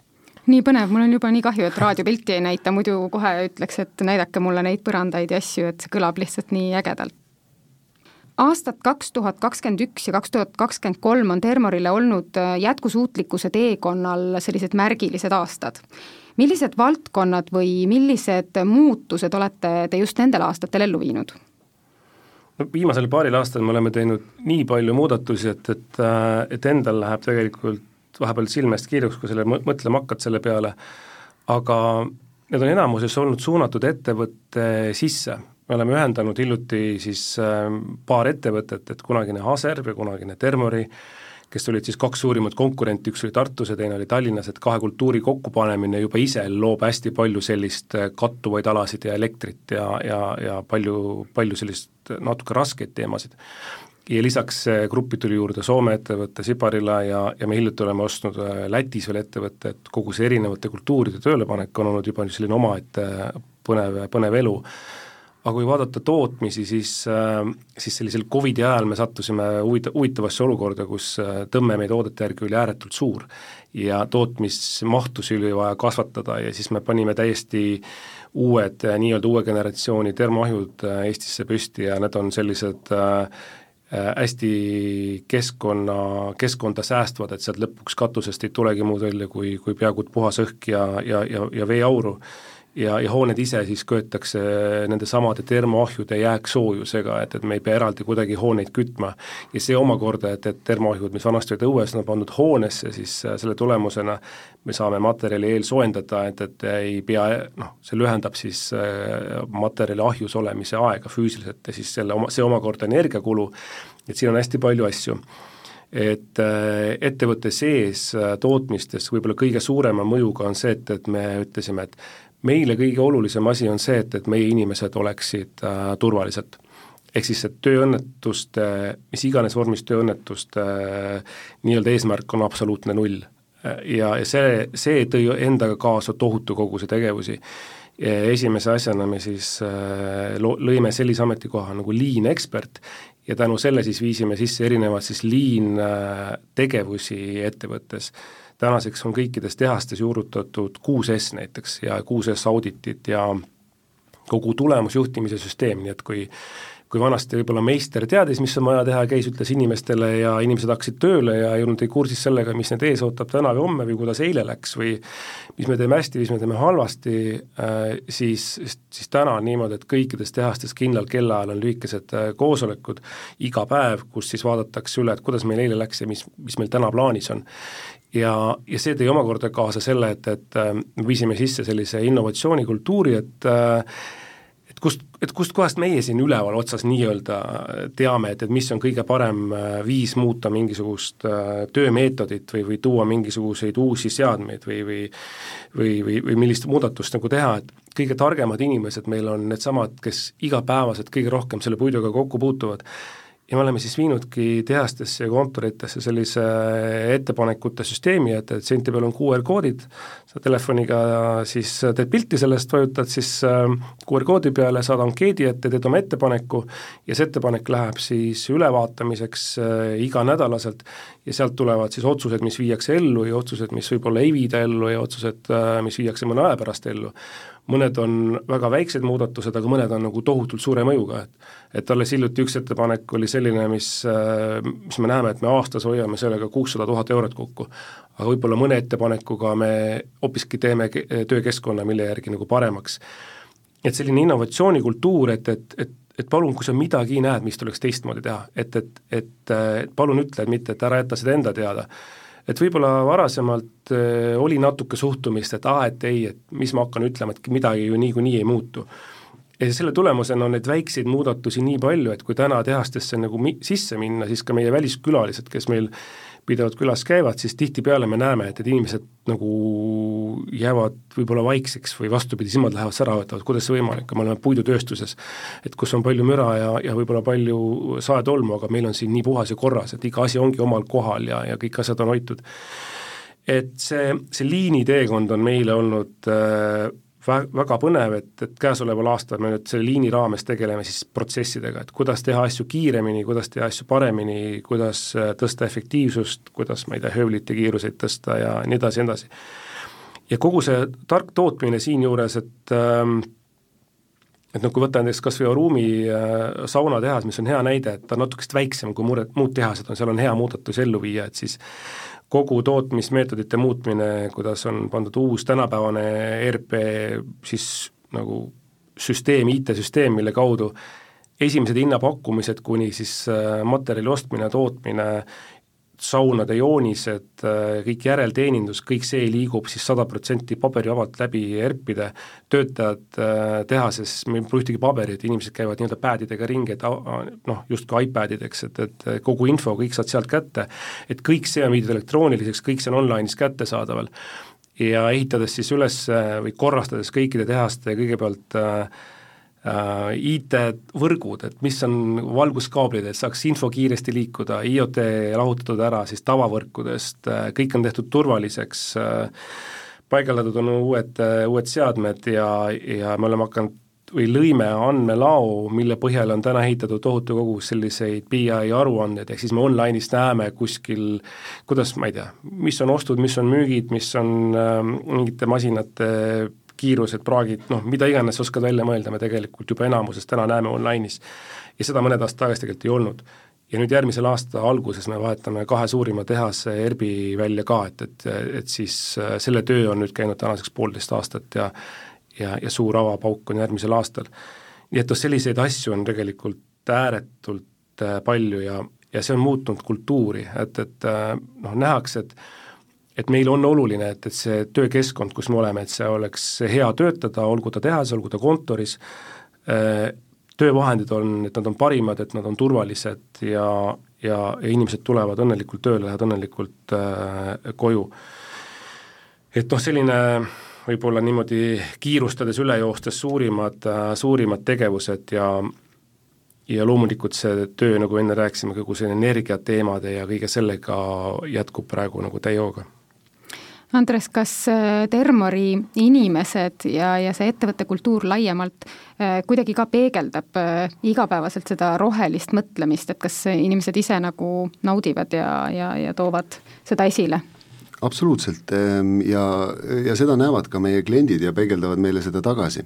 nii põnev, mul on juba nii kahju, et raadiopilti ei näita, muidu kohe ütleks, et näidake mulle neid põrandaid ja asju, et see kõlab lihtsalt nii ägedalt. aastad kaks tuhat kakskümmend üks ja kaks tuhat kakskümmend kolm on Termorile olnud äh, jätkusuutlikkuse teekonnal sellised märgilised aastad. millised valdkonnad või millised muutused olete te just nendel aastatel ellu viinud? No viimasel paaril aastal me oleme teinud nii palju muudatusi, et, et, äh, et endal läheb tegelikult vahepeal silmest kiiruks, kui selle mõtlema hakkad selle peale, aga need on enamuses olnud suunatud ettevõtte sisse, me oleme ühendanud hiljuti siis äh, paar ettevõtet, et kunagine Aser ja kunagine Termori äh, kes olid siis kaks suurimat konkurenti, üks oli Tartus ja teine oli Tallinnas, et kahe kultuuri kokkupanemine juba ise loob hästi palju sellist äh, kattuvaid alasid ja elektrit ja, ja, ja palju, palju sellist natuke raskeid teemasid. ja lisaks gruppi tuli juurde Soome ettevõte Siparila ja, ja me hiljuti oleme ostnud äh, Lätis veel ettevõtte, et kogu see erinevate kultuuride töölepanek on olnud juba selline omaette põnev, põnev elu aga kui vaadata tootmisi, siis, äh, siis sellisel Covidi ajal me sattusime huvita-, huvitavasse olukorda, kus äh, tõmme meie toodete järgi oli ääretult suur ja tootmismahtusi oli vaja kasvatada ja siis me panime täiesti uued, äh, nii-öelda uue generatsiooni termoahjud Eestisse püsti ja need on sellised hästi keskkonna, keskkonda säästvad, et sealt lõpuks katusest ei tulegi muud välja kui, kui peaaegu puhas õhk ja, ja, ja, ja veeauru ja, ja hooned ise siis köetakse nende samade termoahjude jääksoojusega, et, et me ei pea eraldi kuidagi hooneid kütma. ja see omakorda, et, et termoahjud, mis vanasti olid õues, on pandud hoonesse, siis äh, selle tulemusena me saame materjali eelsoojendada, et, et ei pea, noh, see lühendab siis äh, materjali ahjus olemise aega füüsiliselt ja siis selle oma, see omakorda energiakulu, et siin on hästi palju asju et äh, ettevõtte sees tootmistes võib-olla kõige suurema mõjuga on see, et, et me ütlesime, et meile kõige olulisem asi on see, et, et meie inimesed oleksid äh, turvalised. ehk siis, et tööõnnetuste, mis iganes vormis tööõnnetuste äh, nii-öelda eesmärk on absoluutne null. ja, ja see, see tõi endaga kaasa tohutu koguse tegevusi. esimese asjana me siis äh, lo-, lõime sellise ametikoha nagu lean ekspert ja tänu selle siis viisime sisse erinevaid siis lean äh, ettevõttes. Tänaseks on kõikides tehastes juurutatud 6S näiteks ja 6S auditit ja kogu tulemusjuhtimise süsteem, nii et kui kui vanasti võib-olla meister teadis, mis on vaja teha, käis, ütles inimestele ja inimesed hakkasid tööle ja ei olnud ei kursis sellega, mis neid ees ootab täna või homme või kuidas eile läks või mis me teeme hästi, mis me teeme halvasti äh,, siis, siis täna on niimoodi, et kõikides tehastes kindlal kellaajal on lühikesed äh, koosolekud. Iga päev, kus siis vaadatakse üle, et kuidas meil eile läks ja mis, mis meil täna plaanis on. Ja, ja see tõi omakorda kaasa selle, et, et me viisime sisse sellise innovatsioonikultuuri, et et kust, et kustkohast meie siin üleval otsas nii-öelda teame, et, et mis on kõige parem viis muuta mingisugust töömeetodit või, või tuua mingisuguseid uusi seadmeid või, või või, või, või millist muudatust nagu teha, et kõige targemad inimesed meil on needsamad, kes igapäevaselt kõige rohkem selle puiduga kokku puutuvad ja me oleme siis viinudki tehastesse ja kontoritesse sellise ettepanekute süsteemi, et, et seinte peal on QR-koodid, sa telefoniga siis teed pilti sellest, vajutad siis äh, QR-koodi peale, saad ankeedi ette, teed oma ettepaneku ja see ettepanek läheb siis ülevaatamiseks äh, iganädalaselt ja sealt tulevad siis otsused, mis viiakse ellu ja otsused, mis võib-olla ei viida ellu ja otsused, äh, mis viiakse mõne aja pärast ellu mõned on väga väiksed muudatused, aga mõned on nagu tohutult suure mõjuga, et et alles hiljuti üks ettepanek oli selline, mis, mis me näeme, et me aastas hoiame sellega kuussada tuhat eurot kokku. aga võib-olla mõne ettepanekuga me hoopiski teeme töökeskkonna mille järgi nagu paremaks. et selline innovatsioonikultuur, et, et, et et palun, kui sa midagi näed, mis tuleks teistmoodi teha, et, et, et, et palun ütle, et mitte, et ära jäta seda enda teada et võib-olla varasemalt äh, oli natuke suhtumist, et aa, et ei, et mis ma hakkan ütlema, et midagi ju niikuinii ei muutu. ja selle tulemusena on neid väikseid muudatusi nii palju, et kui täna tehastesse nagu mi-, sisse minna, siis ka meie väliskülalised, kes meil pidevalt külas käivad, siis tihtipeale me näeme, et need inimesed nagu jäävad võib-olla vaikseks või vastupidi, silmad lähevad särama, ütlevad, kuidas see võimalik on, me oleme puidutööstuses, et kus on palju müra ja, ja võib-olla palju saetolmu, aga meil on siin nii puhas ja korras, et iga asi ongi omal kohal ja, ja kõik asjad on hoitud. et see, see liiniteekond on meile olnud äh, väga põnev, et, et käesoleval aastal me nüüd selle liini raames tegeleme siis protsessidega, et kuidas teha asju kiiremini, kuidas teha asju paremini, kuidas äh, tõsta efektiivsust, kuidas ma ei tea, höövlite kiiruseid tõsta ja nii edasi nii edasi. ja kogu see tark tootmine siinjuures, et ähm, et noh, kui võtta näiteks kas või Arumi äh, saunatehas, mis on hea näide, et ta on natukest väiksem kui mured, muud tehased on, seal on hea muudatusi ellu viia, et siis kogu tootmismeetodite muutmine, kuidas on pandud uus tänapäevane ERP siis nagu süsteem, IT-süsteem, mille kaudu esimesed hinnapakkumised kuni siis äh, materjali ostmine, tootmine saunade joonised, äh, kõik järelteenindus, kõik see liigub siis sada protsenti paberivabalt läbi ERP-ide, töötajad äh, tehases, meil pole ühtegi paberit, inimesed käivad nii-öelda padidega ringi, et noh, justkui iPadideks, et, et kogu info, kõik saad sealt kätte, et kõik see on viidud elektrooniliseks, kõik see on online'is kättesaadaval. ja ehitades siis üles või korrastades kõikide tehaste kõigepealt äh, Äh, IT-võrgud, et mis on valguskaablid, et saaks info kiiresti liikuda, IoT lahutatud ära siis tavavõrkudest, äh, kõik on tehtud turvaliseks, äh, paigaldatud on uued, uued seadmed ja, ja me oleme hakanud või lõime andmelao, mille põhjal on täna ehitatud tohutu kogus selliseid BI aruandeid, ehk siis me online'is näeme kuskil, kuidas, ma ei tea, mis on ostud, mis on müügid, mis on äh, mingite masinate kiirused, praagid, noh, mida iganes sa oskad välja mõelda, me tegelikult juba enamuses täna näeme online'is. ja seda mõned aastad tagasi tegelikult ei olnud. ja nüüd järgmisel aasta alguses me vahetame kahe suurima tehase ERBi välja ka, et, et, et siis äh, selle töö on nüüd käinud tänaseks poolteist aastat ja ja, ja suur avapauk on järgmisel aastal. nii et noh, selliseid asju on tegelikult ääretult äh, palju ja, ja see on muutnud kultuuri, et, et äh, noh, nähakse, et et meil on oluline, et, et see töökeskkond, kus me oleme, et see oleks hea töötada, olgu ta tehas, olgu ta kontoris, äh, töövahendid on, et nad on parimad, et nad on turvalised ja, ja, ja inimesed tulevad õnnelikult tööle, lähevad õnnelikult äh, koju. et noh, selline võib-olla niimoodi kiirustades üle joostes suurimad äh,, suurimad tegevused ja ja loomulikult see töö, nagu enne rääkisime, kogu see energiateemade ja kõige sellega jätkub praegu nagu täie hooga Andres, kas äh, Termori inimesed ja, ja see ettevõtte kultuur laiemalt äh, kuidagi ka peegeldab äh, igapäevaselt seda rohelist mõtlemist, et kas inimesed ise nagu naudivad ja, ja, ja toovad seda esile? absoluutselt ehm, ja, ja seda näevad ka meie kliendid ja peegeldavad meile seda tagasi.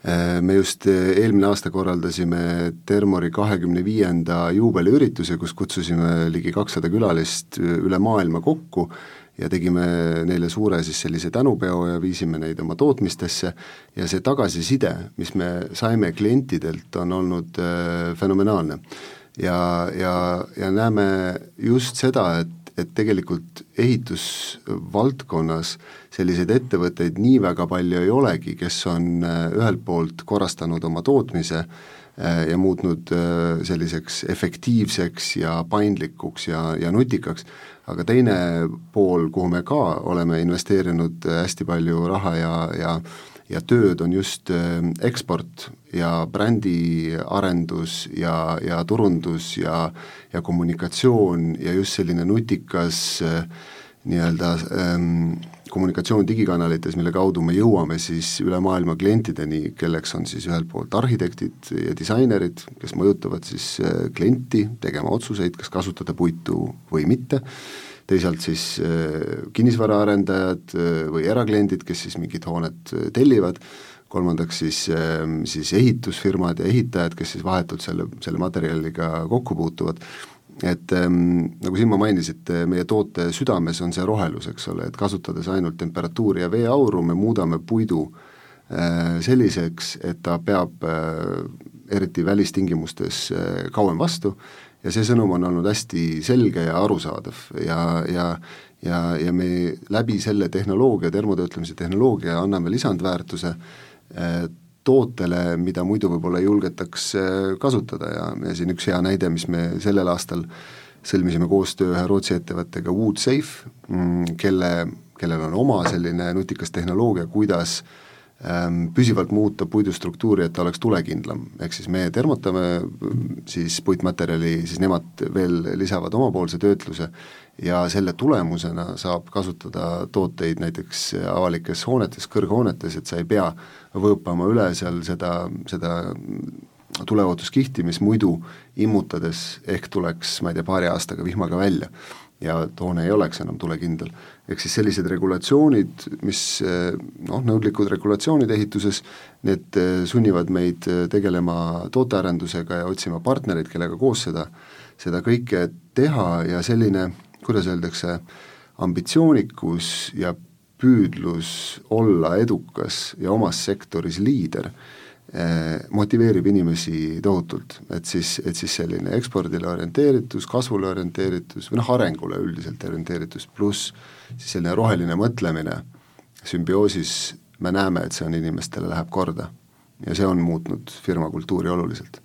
Me just eelmine aasta korraldasime Termori kahekümne viienda juubeliürituse, kus kutsusime ligi kakssada külalist üle maailma kokku ja tegime neile suure siis sellise tänupeo ja viisime neid oma tootmistesse ja see tagasiside, mis me saime klientidelt, on olnud äh, fenomenaalne. ja, ja, ja näeme just seda, et, et tegelikult ehitusvaldkonnas selliseid ettevõtteid nii väga palju ei olegi, kes on äh, ühelt poolt korrastanud oma tootmise äh, ja muutnud äh, selliseks efektiivseks ja paindlikuks ja, ja nutikaks, aga teine pool, kuhu me ka oleme investeerinud hästi palju raha ja, ja ja tööd on just eksport ja brändiarendus ja, ja turundus ja ja kommunikatsioon ja just selline nutikas nii-öelda ähm, kommunikatsioon digikanalites, mille kaudu me jõuame siis üle maailma klientideni, kelleks on siis ühelt poolt arhitektid ja disainerid, kes mõjutavad siis äh, klienti tegema otsuseid, kas kasutada puitu või mitte, teisalt siis äh, kinnisvaraarendajad äh, või erakliendid, kes siis mingit hoonet tellivad, kolmandaks siis, siis ehitusfirmad ja ehitajad, kes siis vahetult selle, selle materjaliga kokku puutuvad et ähm, nagu Simmo mainisite, meie toote südames on see rohelus, eks ole, et kasutades ainult temperatuuri ja veeauru, me muudame puidu äh, selliseks, et ta peab äh, eriti välistingimustes äh, kauem vastu. Ja see sõnum on olnud hästi selge ja arusaadav. Ja, ja ja, ja me läbi selle tehnoloogia, termotöötlemise tehnoloogia anname lisandväärtuse äh, tootele, mida muidu võib-olla ei julgetaks äh, kasutada ja, ja siin üks hea näide, mis me sellel aastal sõlmisime koostöö ühe Rootsi ettevõttega Woodsafe, mm, kelle, kellel on oma selline nutikas tehnoloogia, kuidas ähm, püsivalt muuta puidu struktuuri, et ta oleks tulekindlam, ehk siis me termotame siis puitmaterjali, siis nemad veel lisavad omapoolse töötluse ja selle tulemusena saab kasutada tooteid näiteks avalikes hoonetes, kõrghoonetes, et sa ei pea võõpama üle seal seda, seda tuleohutuskihti, mis muidu immutades ehk tuleks, ma ei tea, paari aastaga vihmaga välja ja hoone ei oleks enam tulekindel. ehk siis sellised regulatsioonid, mis noh, nõudlikud regulatsioonid ehituses, need sunnivad meid tegelema tootearendusega ja otsima partnereid, kellega koos seda, seda kõike teha ja selline kuidas öeldakse, ambitsioonikus ja püüdlus olla edukas ja omas sektoris liider eh, motiveerib inimesi tohutult, et siis, et siis selline ekspordile orienteeritus, kasvule orienteeritus või noh, arengule üldiselt orienteeritus, pluss siis selline roheline mõtlemine, sümbioosis me näeme, et see on inimestele, läheb korda. ja see on muutnud firma kultuuri oluliselt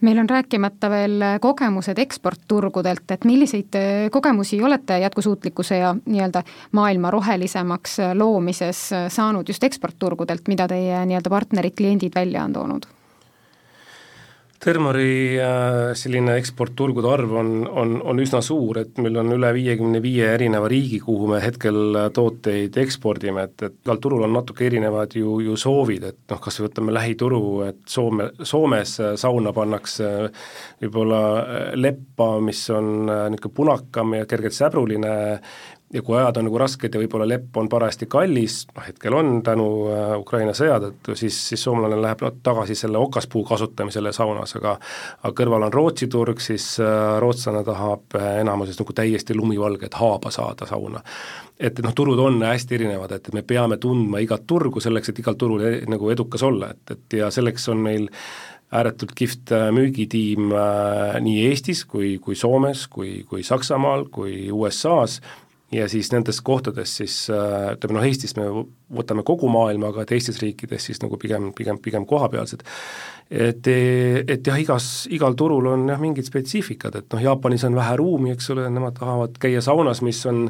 meil on rääkimata veel kogemused eksportturgudelt, et milliseid äh, kogemusi olete jätkusuutlikkuse ja nii-öelda maailma rohelisemaks loomises saanud just eksportturgudelt, mida teie nii-öelda partnerid, kliendid välja on toonud? Thermori äh, selline eksportturgude arv on, on, on üsna suur, et meil on üle viiekümne viie erineva riigi, kuhu me hetkel tooteid ekspordime, et, et igal turul on natuke erinevad ju, ju soovid, et noh, kas või võtame lähituru, et Soome, Soomes sauna pannakse võib-olla leppa, mis on niisugune punakam ja kergelt säbruline, ja kui ajad on nagu rasked ja võib-olla lepp on parajasti kallis, noh hetkel on tänu äh, Ukraina sõja tõttu, siis, siis soomlane läheb no, tagasi selle okaspuu kasutamisele saunas, aga aga kõrval on Rootsi turg, siis äh, rootslane tahab äh, enamuses nagu täiesti lumivalget haaba saada sauna. et noh, turud on hästi erinevad, et, et me peame tundma igat turgu selleks, et igal turul e nagu edukas olla, et, et ja selleks on meil ääretult kihvt müügitiim nii Eestis kui, kui Soomes, kui, kui Saksamaal, kui USA-s ja siis nendes kohtades siis äh, ütleme noh, Eestis me võtame kogu maailma, aga teistes riikides siis nagu pigem, pigem, pigem kohapealsed et, et jah, igas, igal turul on jah, mingid spetsiifikad, et noh, Jaapanis on vähe ruumi, eks ole, nemad tahavad käia saunas, mis on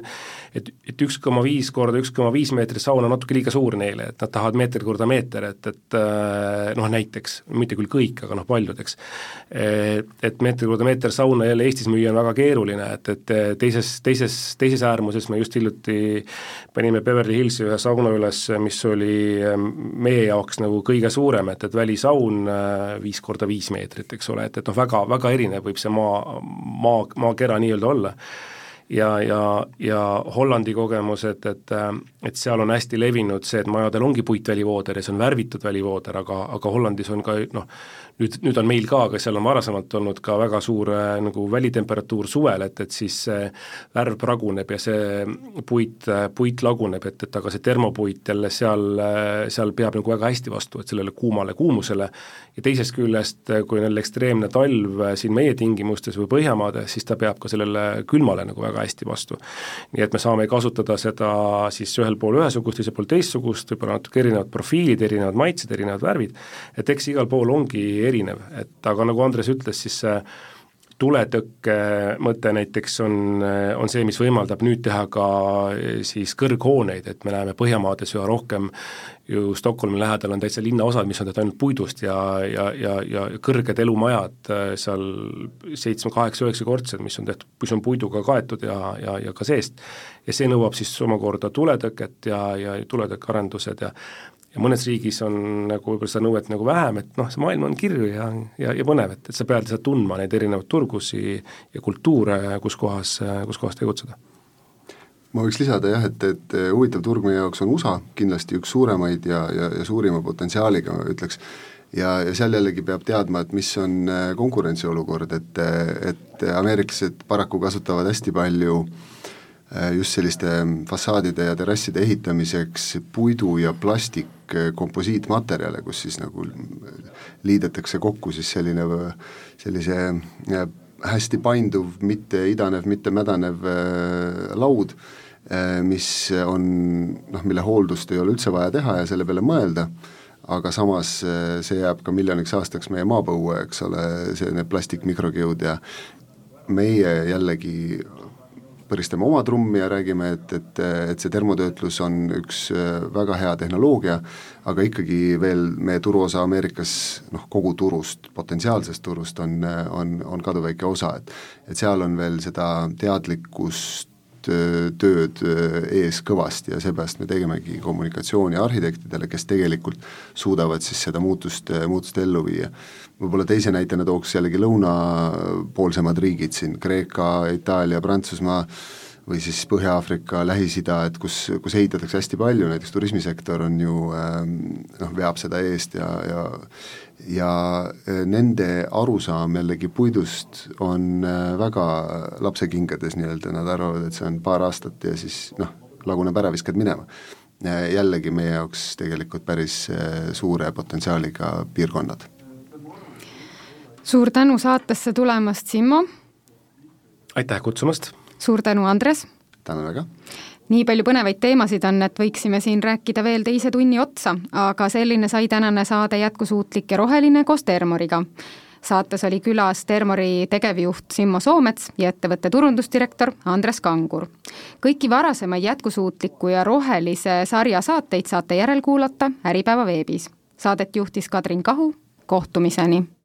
et, et üks koma viis korda üks koma viis meetrit saun on natuke liiga suur neile, et nad tahavad meeter korda meeter, et, et äh, noh, näiteks, mitte küll kõik, aga noh, paljud, eks. Et meeter korda meeter sauna jälle Eestis müüa on väga keeruline, et, et teises, teises, teises äärmuses me just hiljuti panime Beverly Hillsi ühe sauna üles, mis oli ähm, meie jaoks nagu kõige suurem, et, et välisaun äh, viis korda viis meetrit, eks ole, et, et noh, väga, väga erinev võib see maa, maa, maakera nii-öelda olla. ja, ja, ja Hollandi kogemus, et, et et seal on hästi levinud see, et majadel ongi puitvälivooder ja see on värvitud välivooder, aga, aga Hollandis on ka noh, nüüd, nüüd on meil ka, aga seal on varasemalt olnud ka väga suur äh, nagu välitemperatuur suvel, et, et siis see värv praguneb ja see puit, puit laguneb, et, et aga see termopuit jälle seal, seal peab nagu väga hästi vastu, et sellele kuumale kuumusele ja teisest küljest, kui on jälle ekstreemne talv siin meie tingimustes või Põhjamaades, siis ta peab ka sellele külmale nagu väga hästi vastu. nii et me saame kasutada seda siis ühel pool ühesugust, teisel pool teistsugust, võib-olla natuke erinevad profiilid, erinevad maitsed, erinevad värvid, et eks igal pool ongi erinev, et aga nagu Andres ütles, siis see tuletõkke mõte näiteks on, on see, mis võimaldab nüüd teha ka siis kõrghooneid, et me näeme Põhjamaades üha rohkem ju Stockholmi lähedal on täitsa linnaosad, mis on tehtud ainult puidust ja, ja, ja, ja kõrged elumajad seal seitsme, kaheksa, üheksakordsed, mis on tehtud, mis on puiduga kaetud ja, ja, ja ka seest. ja see nõuab siis omakorda tuletõket ja, ja tuletõkkearendused ja ja mõnes riigis on nagu võib-olla seda nõuet nagu vähem, et noh, see maailm on kirju ja, ja, ja põnev, et, et sa pead lihtsalt tundma neid erinevaid turgusi ja kultuure, kus kohas, kus kohas tegutseda. Ma võiks lisada jah, et, et huvitav turg meie jaoks on USA, kindlasti üks suuremaid ja, ja, ja suurima potentsiaaliga, ma ütleks, ja, ja seal jällegi peab teadma, et mis on äh, konkurentsiolukord, et, et ameeriklased paraku kasutavad hästi palju äh, just selliste fassaadide ja terrasside ehitamiseks puidu ja plastik komposiitmaterjale, kus siis nagu liidetakse kokku siis selline, sellise äh, hästi painduv, mitte idanev, mitte mädanev äh, laud, mis on noh, mille hooldust ei ole üldse vaja teha ja selle peale mõelda, aga samas see jääb ka miljoniks aastaks meie maapõue, eks ole, see, need plastikmikrokiud ja meie jällegi põristame oma trummi ja räägime, et, et, et see termotöötlus on üks äh, väga hea tehnoloogia, aga ikkagi veel meie turuosa Ameerikas noh, kogu turust, potentsiaalsest turust on, on, on kaduvväike osa, et et seal on veel seda teadlikkust äh, tööd äh, ees kõvasti ja seepärast me tegemegi kommunikatsiooni arhitektidele, kes tegelikult suudavad siis seda muutust, muutust ellu viia. Võib-olla teise näitena tooks jällegi lõunapoolsemad riigid siin, Kreeka, Itaalia, Prantsusmaa või siis Põhja-Aafrika, Lähis-Ida, et kus, kus ehitatakse hästi palju, näiteks turismisektor on ju ähm, noh, veab seda eest ja, ja ja äh, nende arusaam jällegi puidust on äh, väga lapsekingades nii-öelda, nad arvavad, et see on paar aastat ja siis noh, laguneb ära, viskad minema. Äh, jällegi meie jaoks tegelikult päris suure potentsiaaliga piirkonnad suur tänu saatesse tulemast, Simmo! aitäh kutsumast! Suur tänu, Andres! tänan väga! nii palju põnevaid teemasid on, et võiksime siin rääkida veel teise tunni otsa, aga selline sai tänane saade Jätkusuutlik ja roheline koos Termoriga. saates oli külas Termori tegevjuht Simmo Soomets ja ettevõtte turundusdirektor Andres Kangur. kõiki varasemaid jätkusuutliku ja rohelise sarja saateid saate järelkuulata Äripäeva veebis. Saadet juhtis Kadrin Kahu, kohtumiseni!